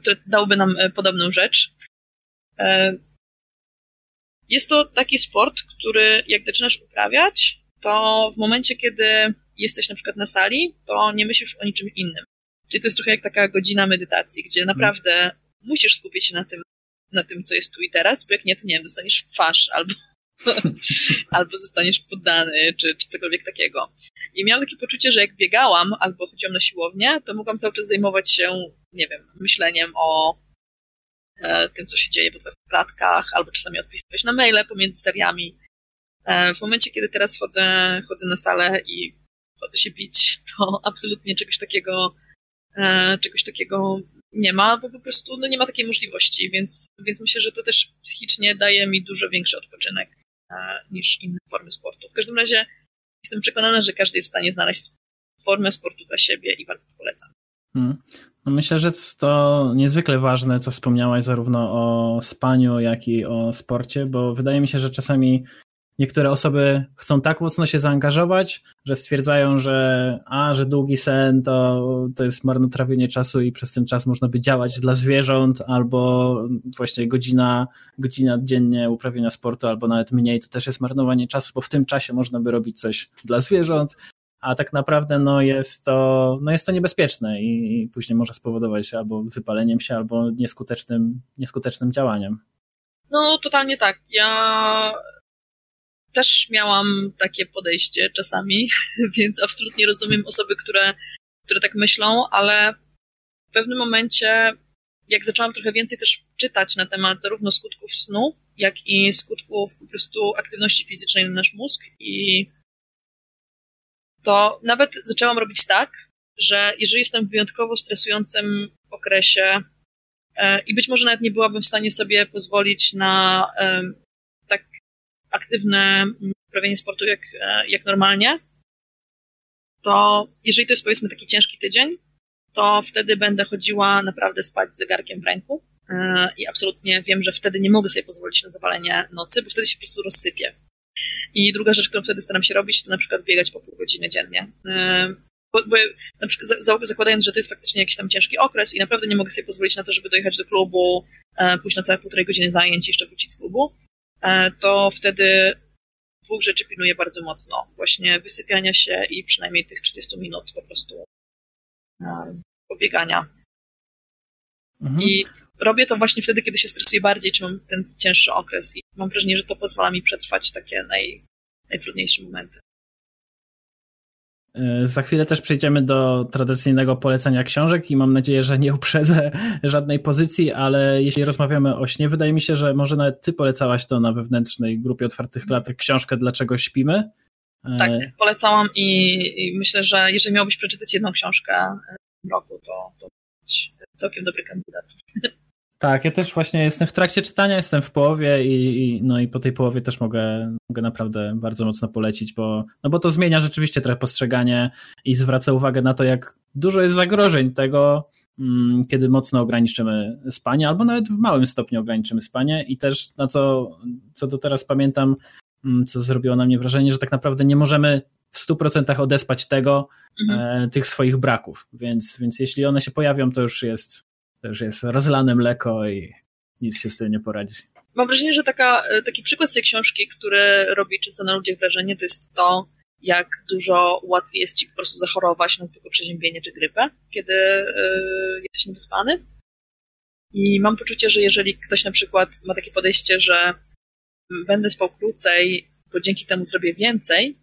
które dałyby nam e, podobną rzecz. Jest to taki sport, który jak zaczynasz uprawiać, to w momencie, kiedy jesteś na przykład na sali, to nie myślisz o niczym innym. Czyli to jest trochę jak taka godzina medytacji, gdzie mhm. naprawdę musisz skupić się na tym, na tym, co jest tu i teraz, bo jak nie, to nie wiem, dostaniesz w twarz albo, (laughs) albo zostaniesz poddany, czy, czy cokolwiek takiego. I miałam takie poczucie, że jak biegałam albo chodziłam na siłownię, to mogłam cały czas zajmować się, nie wiem, myśleniem o e, tym, co się dzieje po w klatkach, albo czasami odpisywać na maile pomiędzy seriami. E, w momencie, kiedy teraz chodzę, chodzę na salę i chodzę się bić, to (laughs) absolutnie czegoś takiego, czegoś takiego nie ma, bo po prostu no, nie ma takiej możliwości, więc, więc myślę, że to też psychicznie daje mi dużo większy odpoczynek e, niż inne formy sportu. W każdym razie jestem przekonana, że każdy jest w stanie znaleźć formę sportu dla siebie i bardzo to polecam. Hmm. No myślę, że to niezwykle ważne, co wspomniałaś zarówno o spaniu, jak i o sporcie, bo wydaje mi się, że czasami niektóre osoby chcą tak mocno się zaangażować, że stwierdzają, że a, że długi sen to, to jest marnotrawienie czasu i przez ten czas można by działać dla zwierząt, albo właśnie godzina, godzina dziennie uprawiania sportu, albo nawet mniej, to też jest marnowanie czasu, bo w tym czasie można by robić coś dla zwierząt, a tak naprawdę no jest, to, no jest to niebezpieczne i, i później może spowodować albo wypaleniem się, albo nieskutecznym, nieskutecznym działaniem. No, totalnie tak. Ja też miałam takie podejście czasami, (laughs) więc absolutnie rozumiem osoby, które, które tak myślą, ale w pewnym momencie, jak zaczęłam trochę więcej też czytać na temat zarówno skutków snu, jak i skutków po prostu aktywności fizycznej na nasz mózg i to nawet zaczęłam robić tak, że jeżeli jestem w wyjątkowo stresującym okresie e, i być może nawet nie byłabym w stanie sobie pozwolić na aktywne uprawianie sportu jak, e, jak normalnie, to jeżeli to jest powiedzmy taki ciężki tydzień, to wtedy będę chodziła naprawdę spać z zegarkiem w ręku e, i absolutnie wiem, że wtedy nie mogę sobie pozwolić na zawalenie nocy, bo wtedy się po prostu rozsypię. I druga rzecz, którą wtedy staram się robić, to na przykład biegać po pół godziny dziennie. E, bo, bo na przykład zakładając, że to jest faktycznie jakiś tam ciężki okres i naprawdę nie mogę sobie pozwolić na to, żeby dojechać do klubu, pójść na całe półtorej godziny zajęć i jeszcze wrócić z klubu, to wtedy dwóch rzeczy pilnuję bardzo mocno. Właśnie wysypiania się i przynajmniej tych 30 minut po prostu pobiegania. Mhm. I robię to właśnie wtedy, kiedy się stresuję bardziej, czy mam ten cięższy okres i mam wrażenie, że to pozwala mi przetrwać takie naj, najtrudniejsze momenty. E, za chwilę też przejdziemy do tradycyjnego polecenia książek i mam nadzieję, że nie uprzedzę (laughs) żadnej pozycji, ale jeśli rozmawiamy o śnie, wydaje mi się, że może nawet ty polecałaś to na wewnętrznej grupie otwartych klatek książkę Dlaczego śpimy? E, tak, polecałam i, i myślę, że jeżeli miałbyś przeczytać jedną książkę w roku, to, to całkiem dobry kandydat. (laughs) Tak, ja też właśnie jestem w trakcie czytania, jestem w połowie i, i, no i po tej połowie też mogę, mogę naprawdę bardzo mocno polecić, bo, no bo to zmienia rzeczywiście trochę postrzeganie i zwraca uwagę na to, jak dużo jest zagrożeń tego, mm, kiedy mocno ograniczymy spanie, albo nawet w małym stopniu ograniczymy spanie i też na co, co do teraz pamiętam, mm, co zrobiło na mnie wrażenie, że tak naprawdę nie możemy w 100% odespać tego, mhm. e, tych swoich braków, więc, więc jeśli one się pojawią, to już jest to już jest rozlane mleko i nic się z tym nie poradzi. Mam wrażenie, że taka, e, taki przykład z tej książki, który robi często na ludziach wrażenie, to jest to, jak dużo łatwiej jest ci po prostu zachorować na zwykłe przeziębienie czy grypę, kiedy yy, jesteś niewyspany. I mam poczucie, że jeżeli ktoś na przykład ma takie podejście, że będę spał krócej, bo dzięki temu zrobię więcej,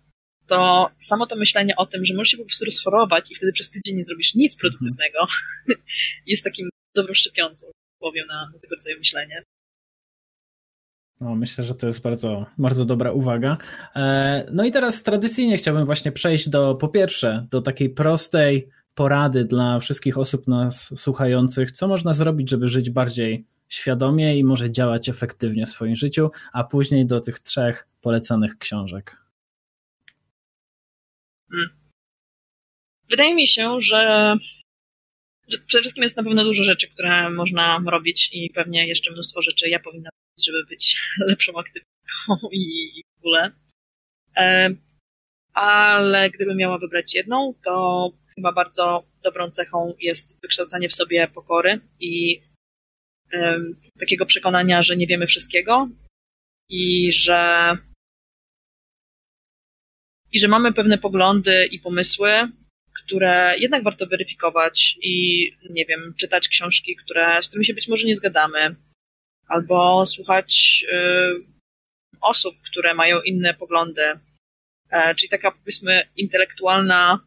to samo to myślenie o tym, że możesz się po prostu rozchorować i wtedy przez tydzień nie zrobisz nic produktywnego, (laughs) jest takim dobrą szczepionką, powiem na, na tego rodzaju myślenie. No, myślę, że to jest bardzo, bardzo dobra uwaga. E, no i teraz tradycyjnie chciałbym właśnie przejść do, po pierwsze, do takiej prostej, porady dla wszystkich osób nas słuchających, co można zrobić, żeby żyć bardziej świadomie i może działać efektywnie w swoim życiu, a później do tych trzech polecanych książek. Hmm. Wydaje mi się, że, że przede wszystkim jest na pewno dużo rzeczy, które można robić i pewnie jeszcze mnóstwo rzeczy ja powinna robić, żeby być (laughs) lepszą aktywistką i w ogóle. E, ale gdybym miała wybrać jedną, to chyba bardzo dobrą cechą jest wykształcanie w sobie pokory i takiego przekonania, że nie wiemy wszystkiego i że i że mamy pewne poglądy i pomysły, które jednak warto weryfikować i, nie wiem, czytać książki, które, z którymi się być może nie zgadzamy, albo słuchać y, osób, które mają inne poglądy. E, czyli taka, powiedzmy, intelektualna,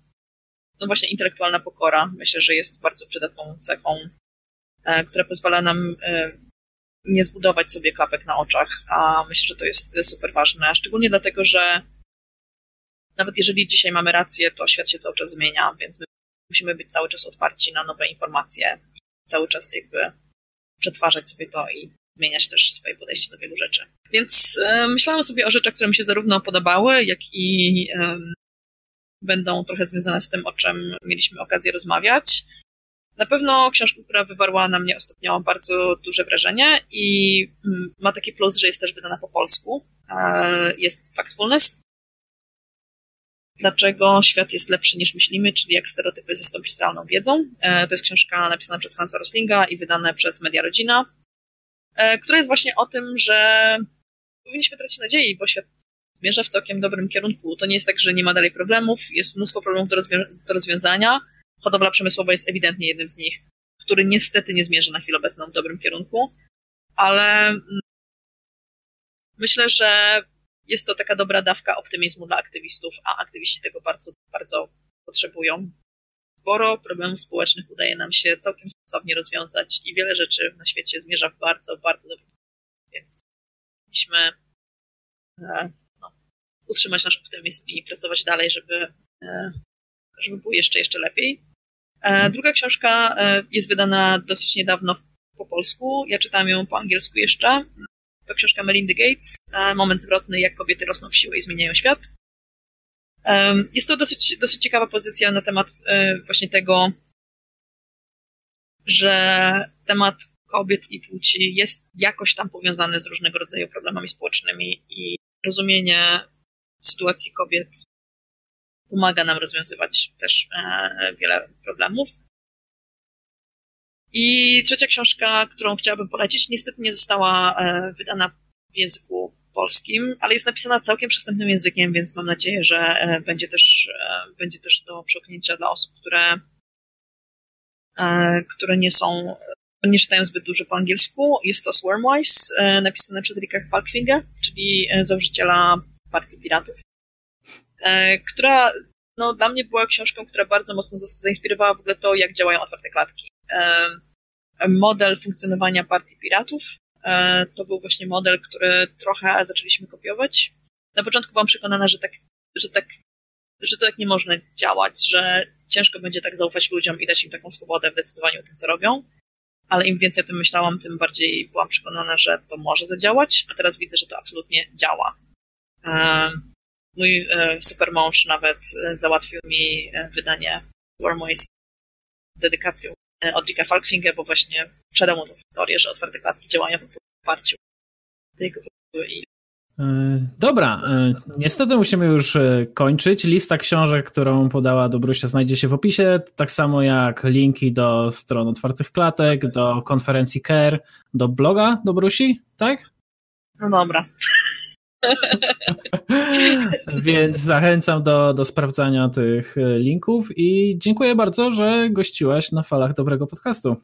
no właśnie, intelektualna pokora. Myślę, że jest bardzo przydatną cechą, e, która pozwala nam e, nie zbudować sobie klapek na oczach, a myślę, że to jest super ważne, szczególnie dlatego, że nawet jeżeli dzisiaj mamy rację, to świat się cały czas zmienia, więc my musimy być cały czas otwarci na nowe informacje cały czas jakby przetwarzać sobie to i zmieniać też swoje podejście do wielu rzeczy. Więc e, myślałam sobie o rzeczach, które mi się zarówno podobały, jak i e, będą trochę związane z tym, o czym mieliśmy okazję rozmawiać. Na pewno książka, która wywarła na mnie ostatnio bardzo duże wrażenie i mm, ma taki plus, że jest też wydana po polsku. E, jest Factfulness Dlaczego świat jest lepszy niż myślimy, czyli jak stereotypy zastąpić realną wiedzą. E, to jest książka napisana przez Hansa Roslinga i wydana przez Media Rodzina, e, która jest właśnie o tym, że powinniśmy tracić nadziei, bo świat zmierza w całkiem dobrym kierunku. To nie jest tak, że nie ma dalej problemów, jest mnóstwo problemów do, rozwią do rozwiązania. Hodowla przemysłowa jest ewidentnie jednym z nich, który niestety nie zmierza na chwilę obecną w dobrym kierunku, ale mm, myślę, że jest to taka dobra dawka optymizmu dla aktywistów, a aktywiści tego bardzo, bardzo potrzebują. Sporo problemów społecznych udaje nam się całkiem sensownie rozwiązać i wiele rzeczy na świecie zmierza w bardzo, bardzo dobrym więc powinniśmy e, no, utrzymać nasz optymizm i pracować dalej, żeby, e, żeby było jeszcze, jeszcze lepiej. E, druga książka jest wydana dosyć niedawno po polsku. Ja czytałam ją po angielsku jeszcze. To książka Melindy Gates, e, Moment zwrotny, jak kobiety rosną w siłę i zmieniają świat. Jest to dosyć, dosyć ciekawa pozycja na temat e, właśnie tego, że temat kobiet i płci jest jakoś tam powiązany z różnego rodzaju problemami społecznymi i rozumienie sytuacji kobiet pomaga nam rozwiązywać też e, wiele problemów. I trzecia książka, którą chciałabym polecić, niestety nie została e, wydana w języku polskim, ale jest napisana całkiem przystępnym językiem, więc mam nadzieję, że e, będzie też, e, będzie też do przełknięcia dla osób, które, które nie są, nie czytają zbyt dużo po angielsku. Jest to Swarmwise, napisane przez Ricka Falkfinga, czyli założyciela Partii Piratów, która no, dla mnie była książką, która bardzo mocno zainspirowała w ogóle to, jak działają otwarte klatki model funkcjonowania partii piratów. E, to był właśnie model, który trochę zaczęliśmy kopiować. Na początku byłam przekonana, że tak, że tak, że to tak nie można działać, że ciężko będzie tak zaufać ludziom i dać im taką swobodę w decydowaniu o tym, co robią. Ale im więcej o tym myślałam, tym bardziej byłam przekonana, że to może zadziałać, a teraz widzę, że to absolutnie działa. E, mój e, supermąż nawet załatwił mi wydanie Warmoist dedykacją E, od Ricka Falkfinga, bo właśnie sprzedał mu tą historię, że otwarte klatki działają w oparciu tego i e, Dobra, e, niestety musimy już kończyć. Lista książek, którą podała Dobrusia znajdzie się w opisie, tak samo jak linki do stron otwartych klatek, do konferencji CARE, do bloga Dobrusi, tak? No dobra. (laughs) Więc zachęcam do, do sprawdzania tych linków i dziękuję bardzo, że gościłaś na falach dobrego podcastu.